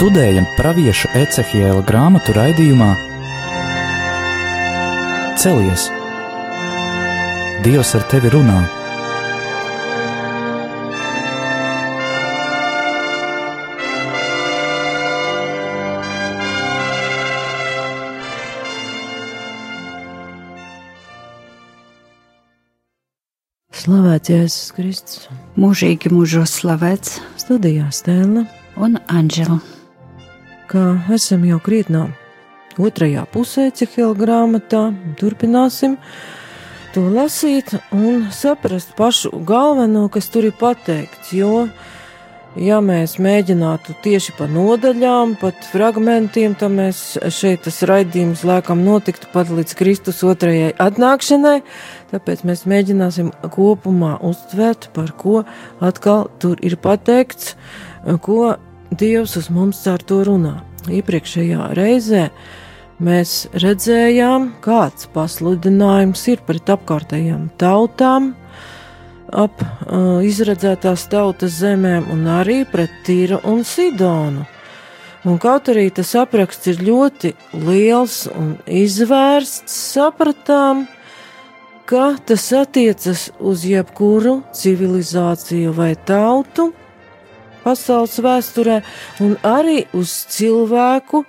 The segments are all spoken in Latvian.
Studējam pravieša Ecehiela grāmatu raidījumā Celies! Dievs ar tevi runā! Slavēts Jēzus Kristus. Mūžīgi mūžos slavēts Studijā Stēlna, un Anģela. Kā esam jau krietnā otrajā pusē Cehila grāmatā, turpināsim to lasīt un saprast pašu galveno, kas tur ir pateikts, jo, ja mēs mēģinātu tieši pa nodaļām, pat fragmentiem, tad mēs šeit tas raidījums lēkam notiktu pat līdz Kristus otrajai atnākšanai, tāpēc mēs mēģināsim kopumā uztvērt, par ko atkal tur ir pateikts, ko Dievs uz mums caur to runā. Iepriekšējā reizē mēs redzējām, kāds pasludinājums ir pret apkārtējām tautām, ap uh, izredzētās tautas zemēm un arī pret Tīru un Sidonu. Un kaut arī tas apraksts ir ļoti liels un izvērsts, sapratām, ka tas attiecas uz jebkuru civilizāciju vai tautu pasaules vēsturē, un arī uz cilvēku,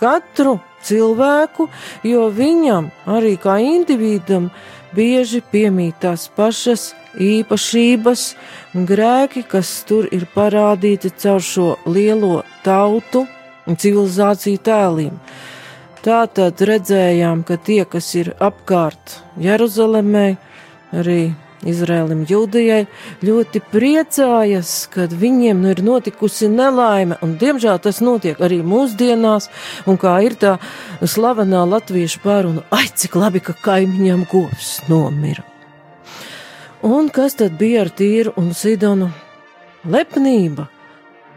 katru cilvēku, jo viņam arī kā individam bieži piemīt tās pašas īpašības un grēki, kas tur ir parādīti caur šo lielo tautu un civilizāciju tēliem. Tātad redzējām, ka tie, kas ir apkārt Jeruzalemē, arī Izrēlim, Jūdijai, ļoti priecājas, kad viņiem nu ir notikusi nelaime, un diemžēl tas notiek arī mūsdienās, un kā ir tā slavenā latviešu pāruna, ai, cik labi, ka kaimiņam govs nomira. Un kas tad bija ar tīru un sidonu? Lepnība,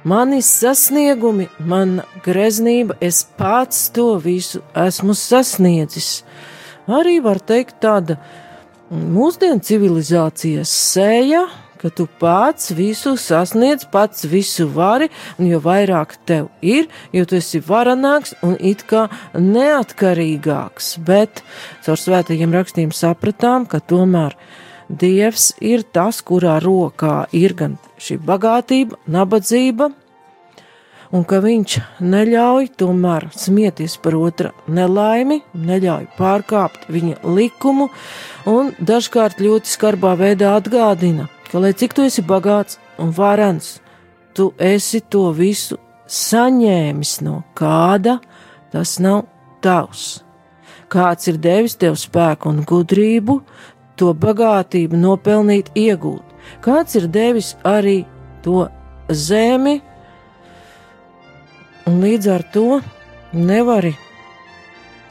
mani sasniegumi, mana greznība, es pats to visu esmu sasniedzis. Arī var teikt tāda mūsdienu civilizācijas sēja, ka tu pats visu sasniedz, pats visu vari, un jo vairāk tev ir, jo tu esi varenāks un it kā neatkarīgāks. Bet caur svētajiem rakstiem sapratām, ka tomēr Dievs ir tas, kurā rokā ir gan šī bagātība, nabadzība, un ka viņš neļauj tomēr smieties par otra nelaimi, neļauj pārkāpt viņa likumu, un dažkārt ļoti skarbā veidā atgādina, ka, lai cik tu esi bagāts un varens, tu esi to visu saņēmis no kāda, tas nav tavs. Kāds ir devis tev spēku un gudrību, to bagātību nopelnīt, iegūt. Kāds ir devis arī to zemi, un līdz ar to nevari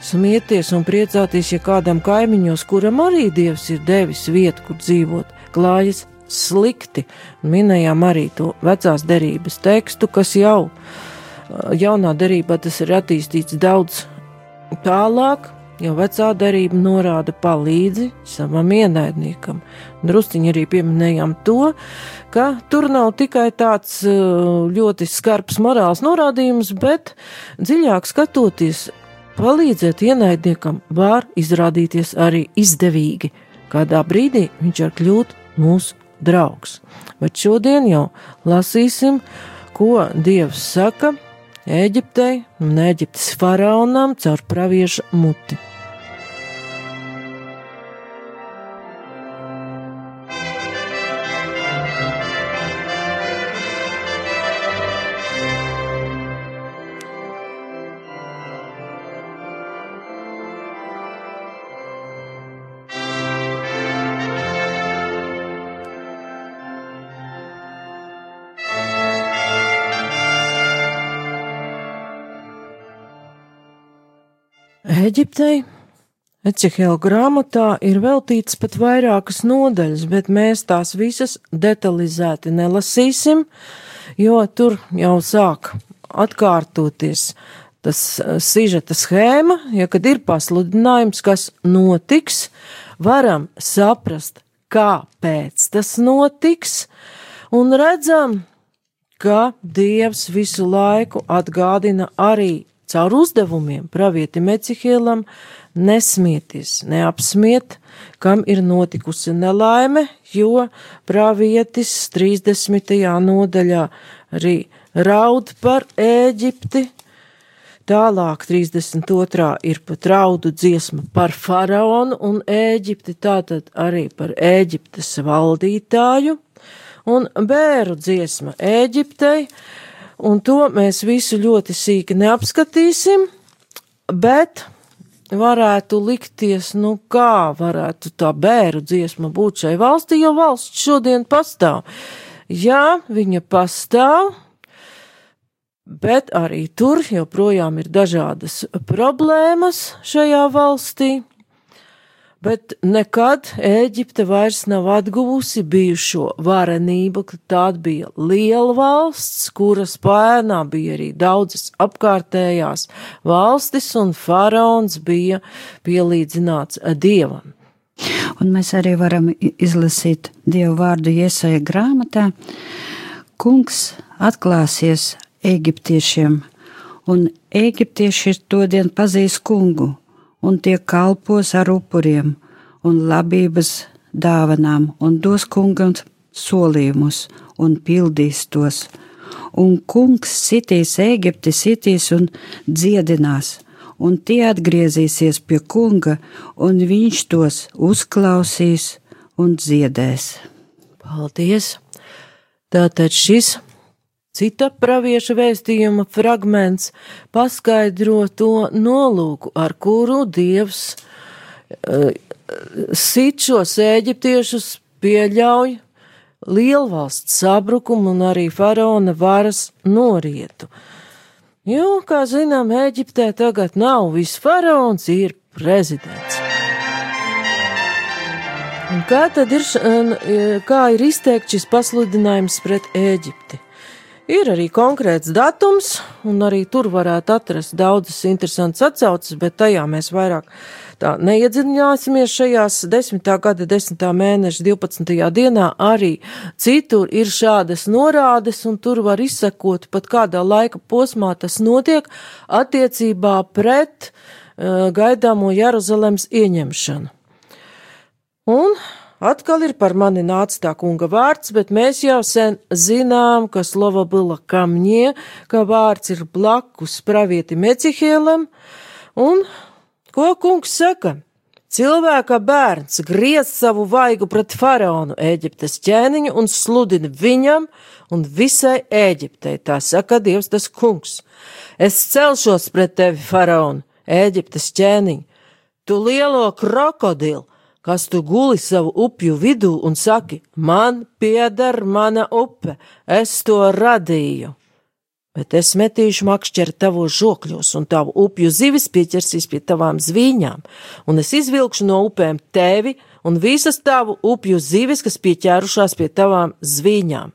smieties un priecāties, ja kādam kaimiņos, kuram arī Dievs ir devis vietu, kur dzīvot, klājas slikti. Minējām arī to vecās derības tekstu, kas jau jaunā derībā tas ir attīstīts daudz tālāk, jo vecā derība norāda palīdzi savam ienaidniekam. Drusciņi arī pieminējām to, ka tur nav tikai tāds ļoti skarbs morāls norādījums, bet dziļāk skatoties, palīdzēt ienaidniekam var izrādīties arī izdevīgi. Kādā brīdī viņš var kļūt mūsu draugs. Bet šodien jau lasīsim, ko Dievs saka Eģiptei un Eģiptes faraonam caur pravieša muti. Eģiptei? Ecehela grāmatā ir veltīts pat vairākas nodaļas, bet mēs tās visas detalizēti nelasīsim, jo tur jau sāk atkārtoties tas sižeta schēma, ja kad ir pasludinājums, kas notiks, varam saprast, kāpēc tas notiks, un redzam, ka Dievs visu laiku atgādina arī caur uzdevumiem pravieti Mecihielam nesmieties, neapsmiet, kam ir notikusi nelaime, jo pravietis 30. nodaļā arī raud par Ēģipti, Tālāk 32. ir pat raudu dziesma par faraonu un Ēģipti, tātad arī par Ēģiptes valdītāju, un bēru dziesma Ēģiptei, un to mēs visu ļoti sīki neapskatīsim, bet varētu likties, nu kā varētu tā bēru dziesma būt šai valstī, jo valsts šodien pastāv. Jā, viņa pastāv, bet arī tur joprojām ir dažādas problēmas šajā valstī. Bet nekad Ēģipte vairs nav atguvusi bijušo varenību, ka tā bija liela valsts, kuras pēnā bija arī daudzas apkārtējās valstis, un faraons bija pielīdzināts dievam. Un mēs arī varam izlasīt dievu vārdu iesaja grāmatā. Kungs atklāsies eģiptiešiem, un eģiptieši to dienu pazīs kungu, un tie kalpos ar upuriem un labības dāvanām, un dos kungam solījumus, un pildīs tos. Un kungs sitīs Eģipti, sitīs un dziedinās, un tie atgriezīsies pie kunga, un viņš tos uzklausīs un dziedēs. Paldies! Tātad šis Cita pravieša vēstījuma fragments paskaidro to nolūku, ar kuru Dievs uh, sit šos eģiptiešus pieļauj lielvalsts sabrukumu un arī faraona varas norietu. Jo, kā zinām, Eģiptē tagad nav viss faraons, ir prezidents. Un kā tad ir, kā ir izteikts šis pasludinājums pret Eģipti? Ir arī konkrēts datums, un arī tur varētu atrast daudzas interesantas atsauces, bet tajā mēs vairāk tā neiedziļināsimies šajās 10. gada 10. mēneša 12. dienā. Arī citur ir šādas norādes, un tur var izsekot pat kādā laika posmā tas notiek attiecībā pret uh, gaidāmo Jeruzalemes ieņemšanu. Un Atkal ir par mani nācis tā kunga vārds, bet mēs jau sen zinām, ka slova bila kamņie, ka vārds ir blakus pravieti Mecihēlam, un ko kungs saka? Cilvēka bērns griez savu vaigu pret faraonu Eģiptes ķēniņu un sludina viņam un visai Eģiptei, tā saka Dievs tas kungs. Es celšos pret tevi, faraonu, Eģiptes ķēniņu, tu lielo krokodilu, kas tu guli savu upju vidū un saki, man pieder mana upe, es to radīju. Bet es metīšu makšķeri tavos žokļos, un tavu upju zivis pieķersīs pie tavām zvīņām, un es izvilkšu no upēm tevi un visas tavu upju zivis, kas pieķērušās pie tavām zvīņām.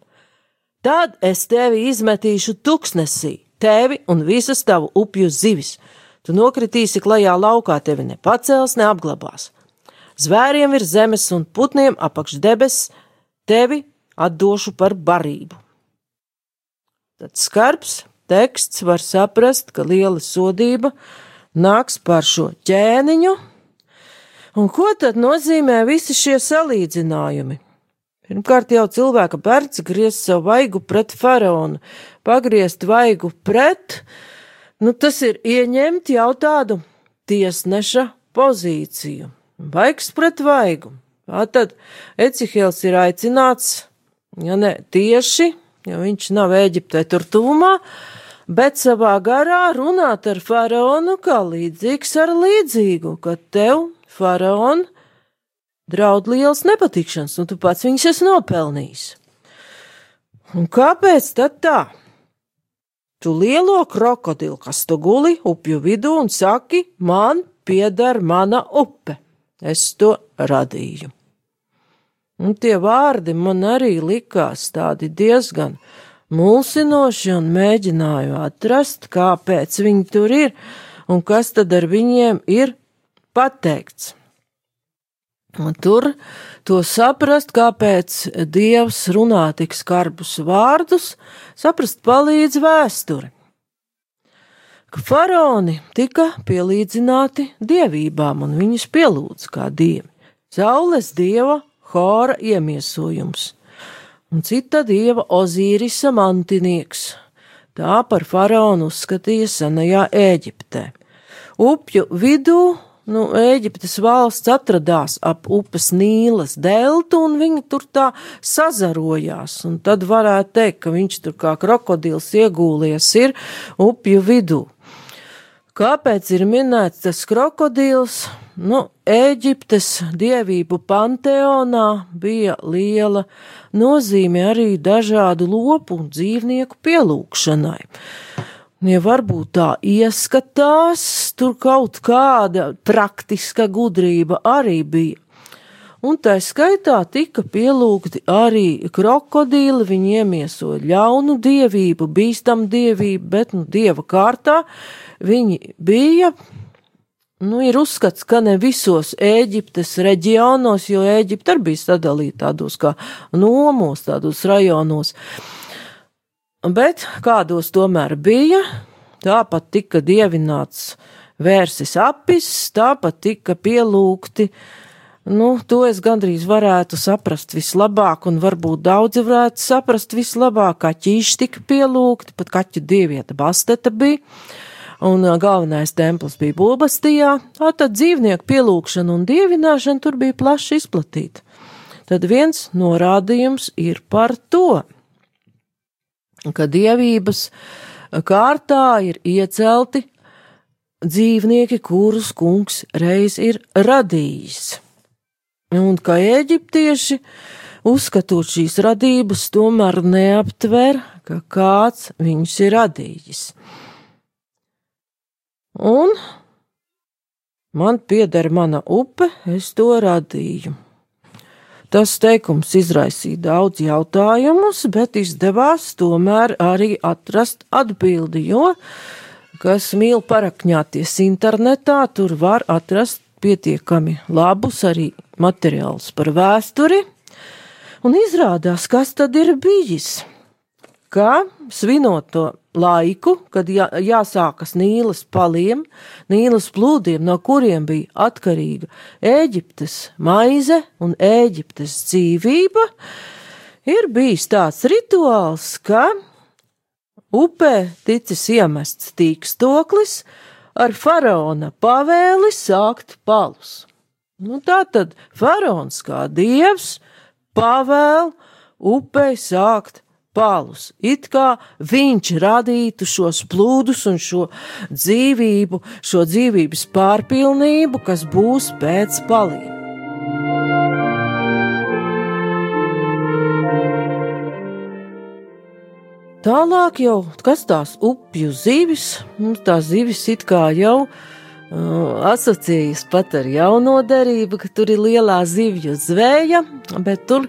Tad es tevi izmetīšu tuksnesī, tevi un visas tavu upju zivis. Tu nokritīsi klajā laukā, tevi nepacels, neapglabās zvēriem ir zemes un putniem apakš debes, tevi atdošu par barību. Tad skarbs teksts var saprast, ka liela sodība nāks par šo ķēniņu, un ko tad nozīmē visi šie salīdzinājumi? Pirmkārt, jau cilvēka bērns griez savu vaigu pret faraonu, pagriezt vaigu pret, nu tas ir ieņemt jau tādu tiesneša pozīciju. Vaigs pret vaigu. Tātad Ecihēls ir aicināts, ja ne tieši, jo viņš nav Eģiptē tur tuvumā, bet savā garā runāt ar faraonu kā līdzīgs ar līdzīgu, ka tev, faraon, draud liels nepatikšanas, un tu pats viņus esi nopelnījis. Un kāpēc tad tā? Tu lielo krokodilu, kas tu guli upju vidū un saki, man pieder mana upe es to radīju. Un tie vārdi man arī likās tādi diezgan mulsinoši un mēģināju atrast, kāpēc viņi tur ir un kas tad ar viņiem ir pateikts. Un tur to saprast, kāpēc Dievs runā tik skarbus vārdus, saprast palīdz vēsture. Ka faraoni tika pielīdzināti dievībām un viņus pielūdz kā dievi. Saules dieva Hora iemiesojums un cita dieva Ozīrisa mantinieks. Tā par faraonu uzskatīja senajā Ēģiptē. Upju vidū nu, Eģiptes valsts atradās ap upes Nīlas deltu, un viņi tur tā sazarojās. Un tad varētu teikt, ka viņš tur kā krokodils iegūlies ir upju vidū. Kāpēc ir minēts tas krokodils? Nu, Eģiptes dievību panteonā bija liela nozīme arī dažādu lopu un dzīvnieku pielūgšanai. Ja varbūt tā ieskatās, tur kaut kāda praktiska gudrība arī bija. Un tā skaitā tika pielūgti arī krokodīli, viņi iemiesoja ļaunu dievību, bīstam dievību, bet nu dieva kārtā viņi bija. Nu, ir uzskats, ka ne visos Ēģiptes reģionos, jo Ēģipte arī bija sadalīta tādos kā nomos, tādos rajonos. Uh, bet kādos tomēr bija, tāpat tika dievināts vērsis apis, tāpat tika pielūgti. Nu, to es gandrīz varētu saprast vislabāk, un varbūt daudzi varētu saprast vislabāk, kā ķīši tika pielūgti, pat kaķu dievieta Basteta bija, un galvenais templis bija Bulbastijā, tātad dzīvnieku pielūgšana un dievināšana tur bija plaši izplatīta. Tad viens norādījums ir par to ka dievības kārtā ir iecelti dzīvnieki, kurus kungs reiz ir radījis. Un ka eģiptieši, uzskatot šīs radības, tomēr neaptver, ka kāds viņus ir radījis. Un man pieder mana upe, es to radīju. Tas teikums izraisīja daudz jautājumus, bet izdevās tomēr arī atrast atbildi, jo, kas mīl parakņāties internetā, tur var atrast pietiekami labus arī materiālus par vēsturi, un izrādās, kas tad ir bijis? Ka svinot to laiku, kad jā, jāsākas Nīlas paliem, Nīlas plūdiem, no kuriem bija atkarīga Ēģiptes maize un Ēģiptes dzīvība, ir bijis tāds rituāls, ka upē ticis iemests tīkstoklis ar faraona pavēli sākt palus. Nu, tā tad faraons kā dievs pavēl upei sākt palus. It kā viņš radītu šos plūdus un šo dzīvību, šo dzīvības pārpilnību, kas būs pēc paliem. Tālāk jau, kas tās upju zivis, mums tās zivis it kā jau uh, asociējas pat ar jauno derību, ka tur ir lielā zivju zvēja, bet tur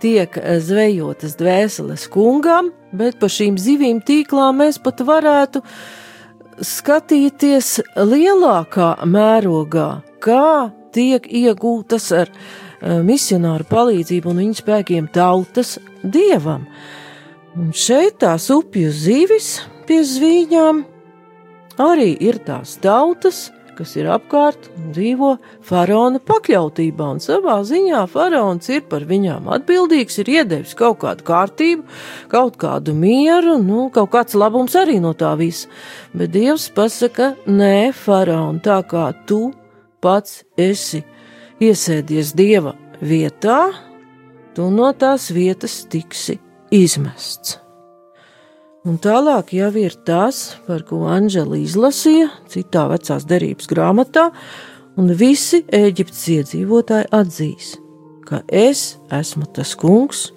tiek eh, zvejotas dvēseles kungam, bet pa šīm zivīm tīklām mēs pat varētu skatīties lielākā mērogā, kā tiek iegūtas ar uh, misionāru palīdzību un viņu spēkiem tautas dievam. Un šeit tās upju zivis pie zvīņām. Arī ir tās tautas, kas ir apkārt un dzīvo faraona pakļautībā, un savā ziņā faraons ir par viņām atbildīgs, ir iedevis kaut kādu kārtību, kaut kādu mieru, nu, kaut kāds labums arī no tā visa. Bet Dievs pasaka, nē, faraon, tā kā tu pats esi iesēdies Dieva vietā, tu no tās vietas tiksi izmests. Un tālāk jau ir tas, par ko Anģela izlasīja citā vecās derības grāmatā, un visi Eģiptes iedzīvotāji atzīs, ka es esmu tas kungs,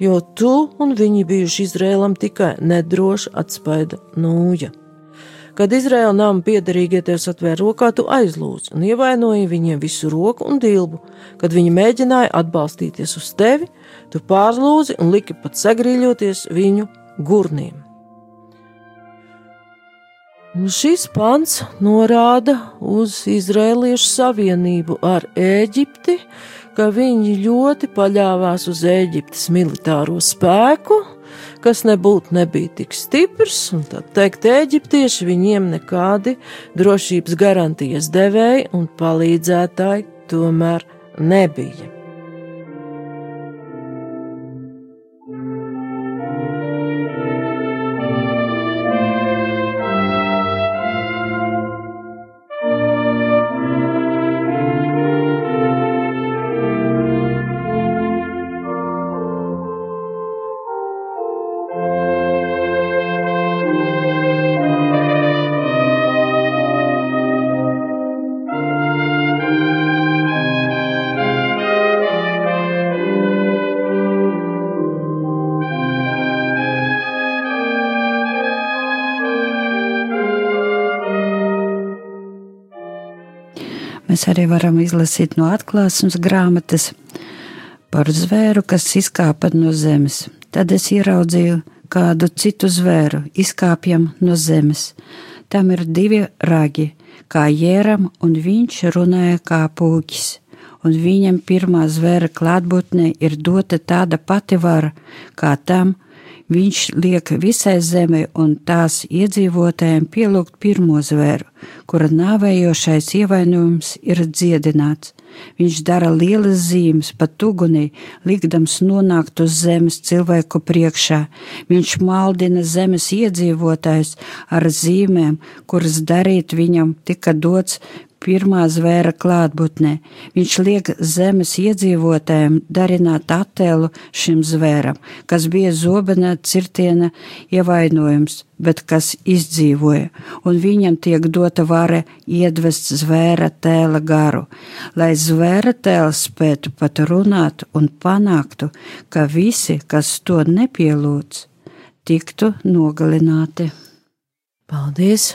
jo tu un viņi bijuši Izrēlam tikai nedroša atspaida nūja. Kad Izraēla nama piederīgie tev satvēra rokā, tu aizlūdzi un ievainoji viņiem visu roku un dilbu. Kad viņi mēģināja atbalstīties uz tevi, tu pārlūdzi un liki pat sagrīļoties viņu gurniem. Šis pants norāda uz Izrēliešu savienību ar Ēģipti, ka viņi ļoti paļāvās uz Ēģiptes militāro spēku, kas nebūtu nebija tik stiprs, un tad teikt, eģiptieši viņiem nekādi drošības garantijas devēji un palīdzētāji tomēr nebija. Mēs arī varam izlasīt no atklāsmes grāmatas par zvēru, kas izkāpa no zemes. Tad es ieraudzīju kādu citu zvēru, izkāpjam no zemes. Tam ir divi ragi, kā jēram, un viņš runāja kā pūķis. Un viņam pirmā zvēra klātbūtnē ir dota tāda pati vara, kā tam, viņš liek visai zemē un tās iedzīvotājiem pielūgt pirmo zvēru, kura nāvējošais ievainojums ir dziedināts. Viņš dara lielas zīmes pat ugunī, likdams nonākt uz zemes cilvēku priekšā. Viņš maldina zemes iedzīvotājus ar zīmēm, kuras darīt viņam tika dots pirmā zvēra klātbūtnē. Viņš liek zemes iedzīvotājiem darināt attēlu šim zvēram, kas bija zobena cirtiena ievainojums, bet kas izdzīvoja, un viņam tiek dota vara iedvest zvēra tēla garu, lai zvēra tēls spētu pat runāt un panāktu, ka visi, kas to nepielūdz, tiktu nogalināti. Paldies!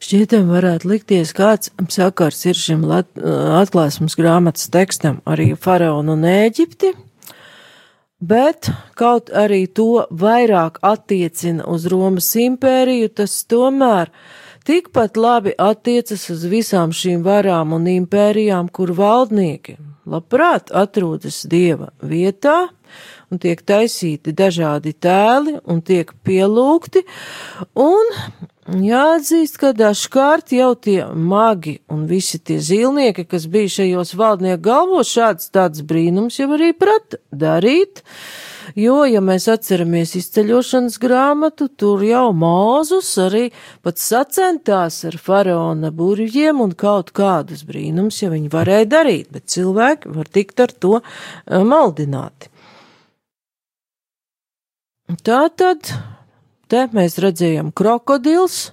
Šķietam varētu likties, kāds sakars ir šim atklāsmes grāmatas tekstam arī faraonu un Ēģipti, bet kaut arī to vairāk attiecina uz Romas impēriju, tas tomēr tikpat labi attiecas uz visām šīm varām un impērijām, kur valdnieki labprāt atrodas dieva vietā, un tiek taisīti dažādi tēli un tiek pielūgti, un Jāatzīst, ka dažkārt jau tie magi un visi tie zīlnieki, kas bija šajos valdnieku galvos, šāds tāds brīnums jau arī prata darīt. Jo, ja mēs atceramies izceļošanas grāmatu, tur jau Māzus arī pat sacentās ar faraona burvjiem un kaut kādus brīnums, ja viņi varēja darīt, bet cilvēki var tikt ar to eh, maldināti. Tā tad Te mēs redzējām krokodils,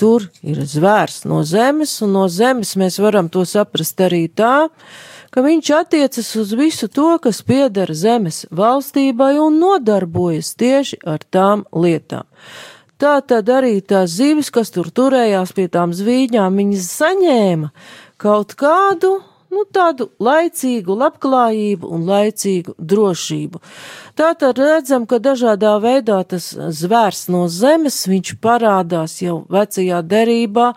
tur ir zvērs no zemes, un no zemes mēs varam to saprast arī tā, ka viņš attiecas uz visu to, kas piedara zemes valstībai un nodarbojas tieši ar tām lietām. Tā tad arī tās zivis, kas tur turējās pie tām zvīņām, viņas saņēma kaut kādu nu, tādu laicīgu labklājību un laicīgu drošību. Tātad redzam, ka dažādā veidā tas zvērs no zemes, viņš parādās jau vecajā derībā,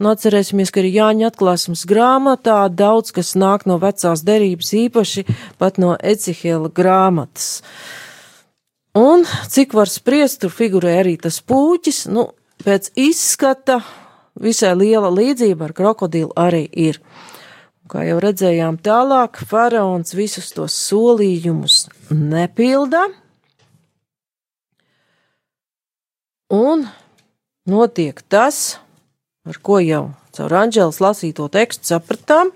un atcerēsimies, ka arī Jāņa atklāsmes grāmatā daudz, kas nāk no vecās derības, īpaši pat no Ecihela grāmatas. Un cik var spriest, tur figurē arī tas pūķis, nu, pēc izskata visai liela līdzība ar krokodilu arī ir. Kā jau redzējām tālāk, faraons visus tos solījumus nepilda, un notiek tas, ar ko jau caur Anģēlas lasīto tekstu sapratām,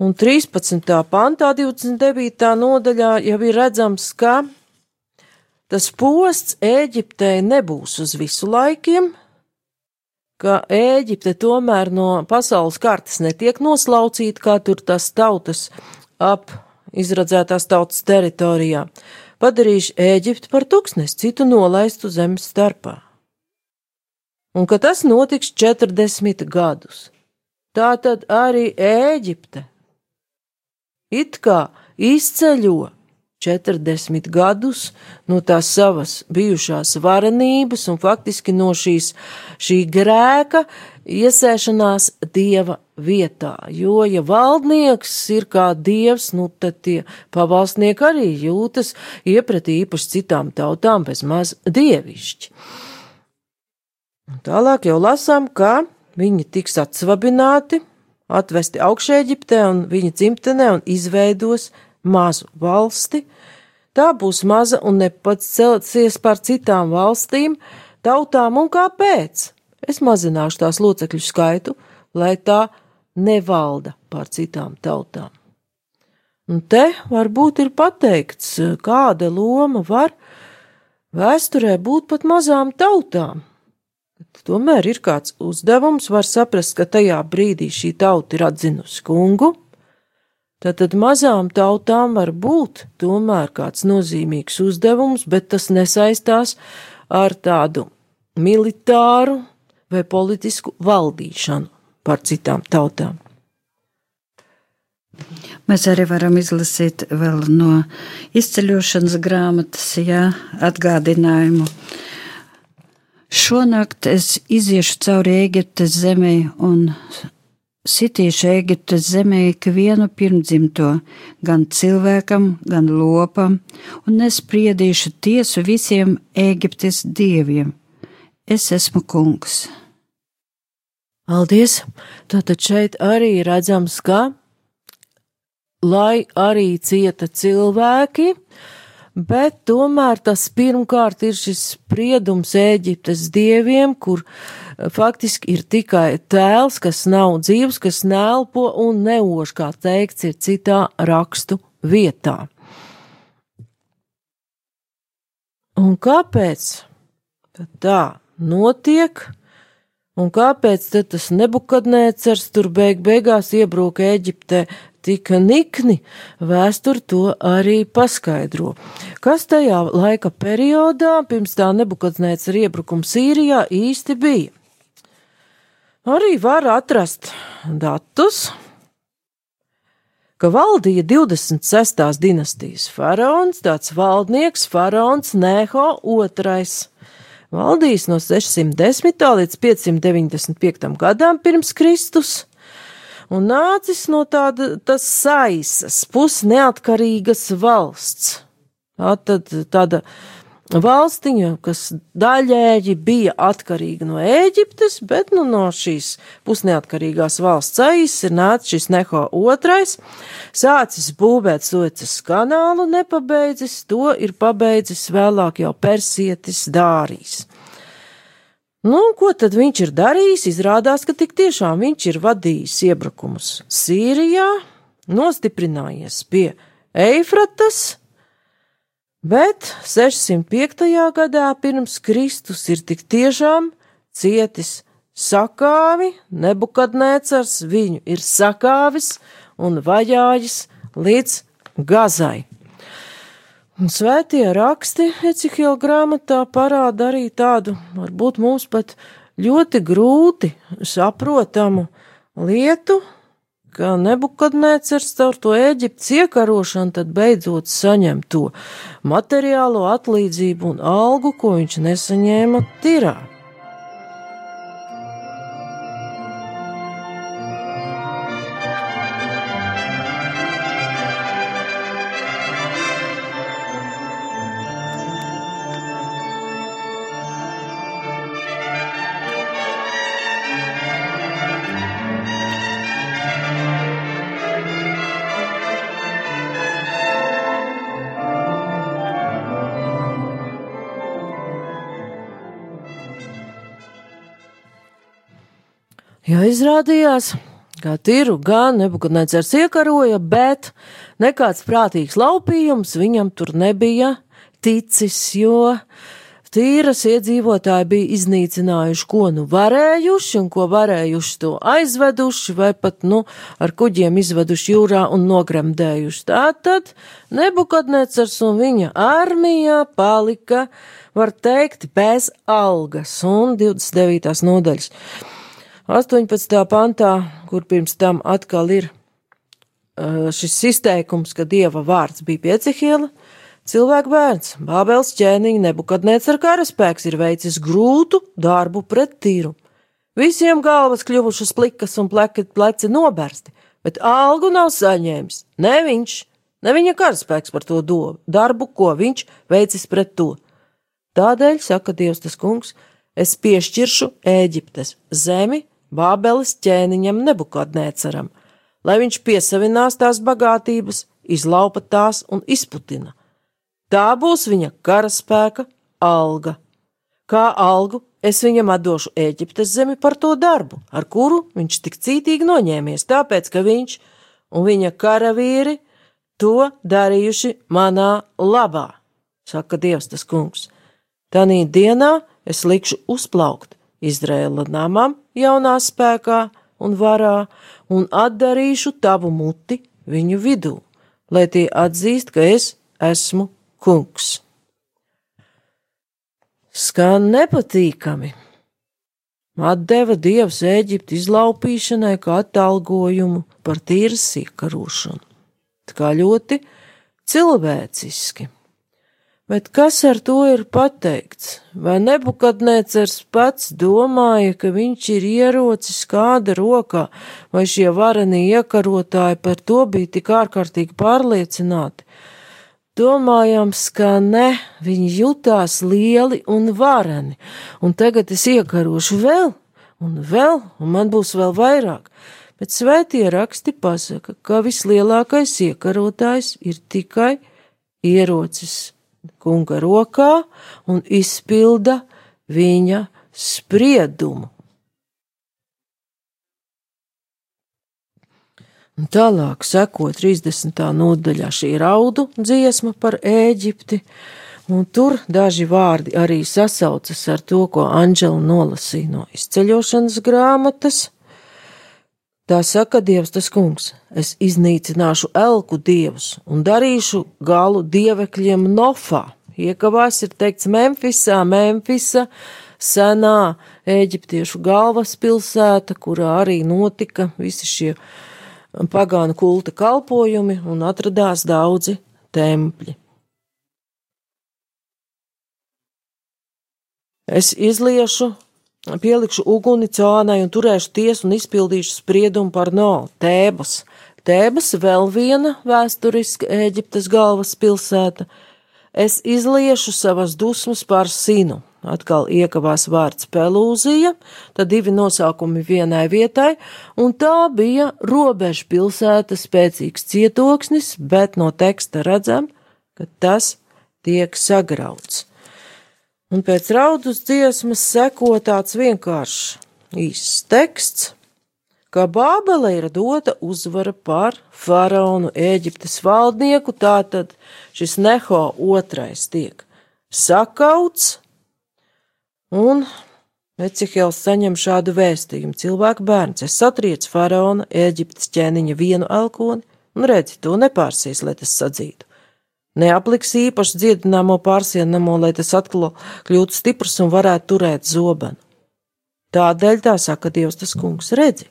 un 13. pantā, 29. nodaļā jau ir redzams, ka tas posts Ēģiptei nebūs uz visu laikiem, ka Ēģipte tomēr no pasaules kartes netiek noslaucīta, kā tur tās tautas ap izradzētās tautas teritorijā. Padarījuši Ēģipti par tūkstnes, citu nolaistu zemes starpā. Un ka tas notiks 40 gadus. Tā tad arī Ēģipte it kā izceļo 40 gadus no tās savas bijušās varenības un faktiski no šīs, šī grēka iesēšanās dieva vietā. Jo, ja valdnieks ir kā dievs, nu tad tie pavalsnieki arī jūtas iepratī īpaši citām tautām bez maz dievišķi. Un tālāk jau lasām, ka viņi tiks atsvabināti, atvesti augšē Eģiptē un viņa dzimtenē un izveidos mazu valsti. Tā būs maza un nepats celsies par citām valstīm, tautām un kāpēc? Es mazināšu tās locekļu skaitu, lai tā nevalda pār citām tautām. Un te varbūt ir pateikts, kāda loma var vēsturē būt pat mazām tautām. Tomēr ir kāds uzdevums, var saprast, ka tajā brīdī šī tauta ir atzinusi kungu, Tātad mazām tautām var būt tomēr kāds nozīmīgs uzdevums, bet tas nesaistās ar tādu militāru vai politisku valdīšanu pār citām tautām. Mēs arī varam izlasīt vēl no izceļošanas grāmatas, jā, atgādinājumu. Šonakt es iziešu cauri Eģiptes zemē un sitīšu Eģiptes zemē ikvienu pirmdzimto, gan cilvēkam, gan lopam, un nespriedīšu tiesu visiem Eģiptes dieviem. Es esmu kungs. Paldies! Tātad šeit arī redzams, ka, lai arī cieta cilvēki, bet tomēr tas pirmkārt ir šis spriedums Ēģiptes dieviem, kur eh, faktiski ir tikai tēls, kas nav dzīvs, kas nelpo un neož, kā teikts, ir citā rakstu vietā. Un kāpēc tā notiek? Un kāpēc tas nebukadnēcers tur beig beigās iebrūka Eģiptē tik nikni, vēstur to arī paskaidro. Kas tajā laika periodā, pirms tā nebukadnēcera iebrukuma Sīrijā, īsti bija? Arī var atrast datus, ka valdīja 26. dinastijas faraons, tāds valdnieks faraons Neho II valdījis no 610. līdz 595. gadam pirms Kristus, un nācis no tāda tas saisas, pusneatkarīgas valsts. Tā tad tāda valstiņa, kas daļēji bija atkarīga no Ēģiptes, bet nu, no šīs pusneatkarīgās valsts aizs ir nācis šis Neho otrais, sācis būvēt Suecas kanālu, nepabeidzis, to ir pabeidzis vēlāk jau persietis Dārijas. Nu, ko tad viņš ir darījis? Izrādās, ka tik tiešām viņš ir vadījis iebrukumus Sīrijā, nostiprinājies pie Eifratas, Bet 605. gadā pirms Kristus ir tik tiešām cietis sakāvi, nebukadnēcars viņu ir sakāvis un vajājis līdz gazai. Un svētie raksti Ecihila grāmatā parāda arī tādu, varbūt mums pat ļoti grūti saprotamu lietu, ka Nebukadnēcers caur to Eģiptes iekarošanu tad beidzot saņem to materiālo atlīdzību un algu, ko viņš nesaņēma tirā. Izrādījās, ka tiru gan Nebukadnecers iekaroja, bet nekāds prātīgs laupījums viņam tur nebija ticis, jo tīras iedzīvotāji bija iznīcinājuši, ko nu varējuši un ko varējuši to aizveduši vai pat, nu, ar kuģiem izveduši jūrā un nogremdējuši. Tātad Nebukadnecers un viņa armija palika, var teikt, bez algas un 29. nodaļas. 18. pantā, kur pirms tam atkal ir šis izteikums, ka dieva vārds bija pie Cihila, Cilvēku bērns, Bābels ķēniņa nebukadnēts ar karaspēks ir veicis grūtu darbu pret tīru. Visiem galvas kļuvušas plikas un pleki, pleci nobersti, bet algu nav saņēmis. Ne viņš, ne viņa karaspēks par to do, darbu, ko viņš veicis pret to. Tādēļ, saka Dievs tas kungs, es piešķiršu Ēģiptes zemi Bābeles ķēniņam nebukadnēcaram, lai viņš piesavinās tās bagātības, izlaupa tās un izputina Tā būs viņa karaspēka alga. Kā algu es viņam atdošu Eģiptes zemi par to darbu, ar kuru viņš tik cītīgi noņēmies, tāpēc, ka viņš un viņa karavīri to darījuši manā labā, saka Dievs tas kungs. Tanī dienā es likšu uzplaukt Izraēla namam jaunā spēkā un varā, un atdarīšu tavu muti viņu vidū, lai tie atzīst, ka es esmu kungs. Skan nepatīkami. Atdeva dievs Eģipti izlaupīšanai kā atalgojumu par tīras iekarošanu. Tā kā ļoti cilvēciski. Bet kas ar to ir pateikts? Vai nebukadnēcers pats domāja, ka viņš ir ierocis kāda rokā, vai šie varenie iekarotāji par to bija tik ārkārtīgi pārliecināti, Domājams, ka ne, viņi jutās lieli un vareni, un tagad es iekarošu vēl, un vēl, un man būs vēl vairāk. Bet svētie raksti pasaka, ka vislielākais iekarotājs ir tikai ierocis kunga rokā un izpilda viņa spriedumu. Un tālāk seko 30. nodaļā šī raudu dziesma par Ēģipti, un tur daži vārdi arī sasaucas ar to, ko Anģela nolasīja no izceļošanas grāmatas. Tā saka Dievs tas kungs, es iznīcināšu elku dievus un darīšu galu dievekļiem Nofā. Iekavās ir teikts Memfisā, Memfisa, senā eģiptiešu galvaspilsēta, kurā arī notika visi šie pagānu kulta kalpojumi un atradās daudzi tempļi. Es izliešu, pielikšu uguni cānai un turēšu tiesu un izpildīšu spriedumu par no Tēbas. Tēbas vēl viena vēsturiska Ēģiptes galvaspilsēta. Es izliešu savas dusmas par sinu atkal iekavās vārds Pelūzija, tad divi nosaukumi vienai vietai, un tā bija robeža pilsēta spēcīgs cietoksnis, bet no teksta redzam, ka tas tiek sagrauts. Un pēc raudus dziesmas seko tāds vienkāršs īsts teksts, ka Bābele ir dota uzvara pār faraonu Ēģiptes valdnieku, tātad šis Neho otrais tiek sakauts, Un Ecihēls saņem šādu vēstījumu: cilvēku bērns, es satriecu faraona Eģiptes ķēniņa vienu elkoni, un redzi, to nepārsīs, lai tas sadzītu. Neapliks īpaši dziedināmo pārsienamo, lai tas atkal kļūtu stiprs un varētu turēt zobenu. Tādēļ tā saka Dievs tas kungs, redzi.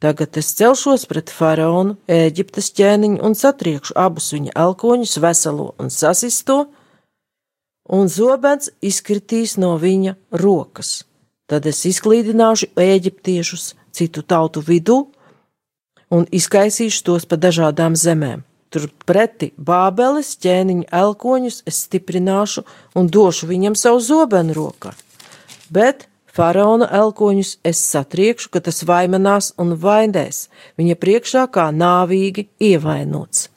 Tagad es celšos pret faraonu, Eģiptes ķēniņu un satriekšu abus viņa elkoņus, veselo un sasisto, un zobens izkritīs no viņa rokas. Tad es izklīdināšu eģiptiešus citu tautu vidū un izkaisīšu tos pa dažādām zemēm. Turpretī Bābeles ķēniņa elkoņus es stiprināšu un došu viņam savu zobenu rokā. Bet faraona elkoņus es satriekšu, ka tas vaimanās un vainēs viņa priekšā kā nāvīgi ievainots.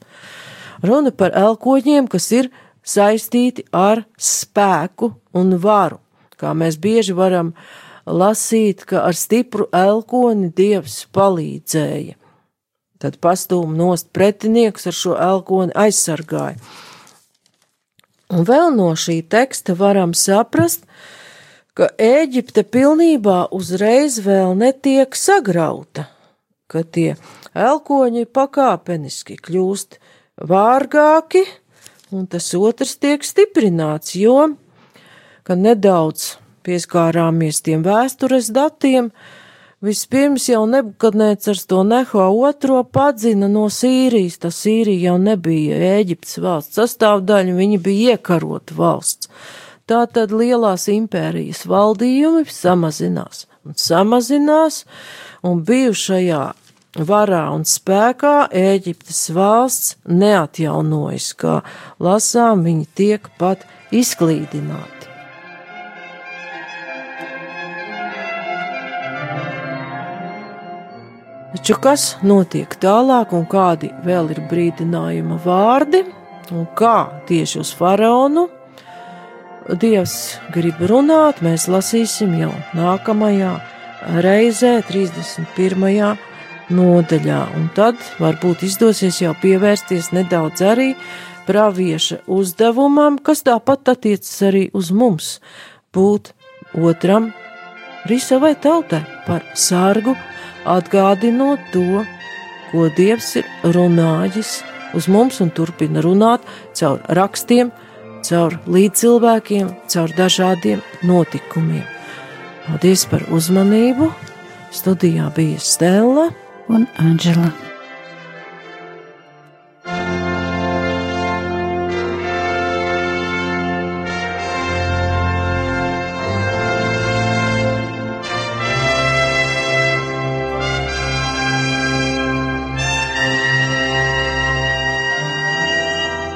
Runa par elkoņiem, kas ir saistīti ar spēku un varu, kā mēs bieži varam lasīt, ka ar stipru elkoni Dievs palīdzēja. Tad pastūma nost pretinieks ar šo elkoni aizsargāja. Un vēl no šī teksta varam saprast, ka Ēģipte pilnībā uzreiz vēl netiek sagrauta, ka tie elkoņi pakāpeniski kļūst vārgāki, un tas otrs tiek stiprināts, jo, kad nedaudz pieskārāmies tiem vēstures datiem, Vispirms jau Nebukadnēcars to Neho otro padzina no Sīrijas, tā Sīrija jau nebija Ēģiptes valsts sastāvdaļa, viņa bija iekarota valsts. Tātad lielās impērijas valdījumi samazinās un samazinās, un bijušajā varā un spēkā Ēģiptes valsts neatjaunojas, kā lasām, viņi tiek pat izklīdināti. Taču kas notiek tālāk, un kādi vēl ir brīdinājuma vārdi, un kā tieši uz faraonu? Dievs grib runāt, mēs lasīsim jau nākamajā reizē, 31. nodaļā, un tad varbūt izdosies jau pievērsties nedaudz arī pravieša uzdevumam, kas tāpat attiecas arī uz mums, būt otram risavai tautai par sargu atgādinot to, ko Dievs ir runājis uz mums un turpina runāt caur rakstiem, caur līdzcilvēkiem, caur dažādiem notikumiem. Paldies par uzmanību! Studijā bija Stela un Anģela.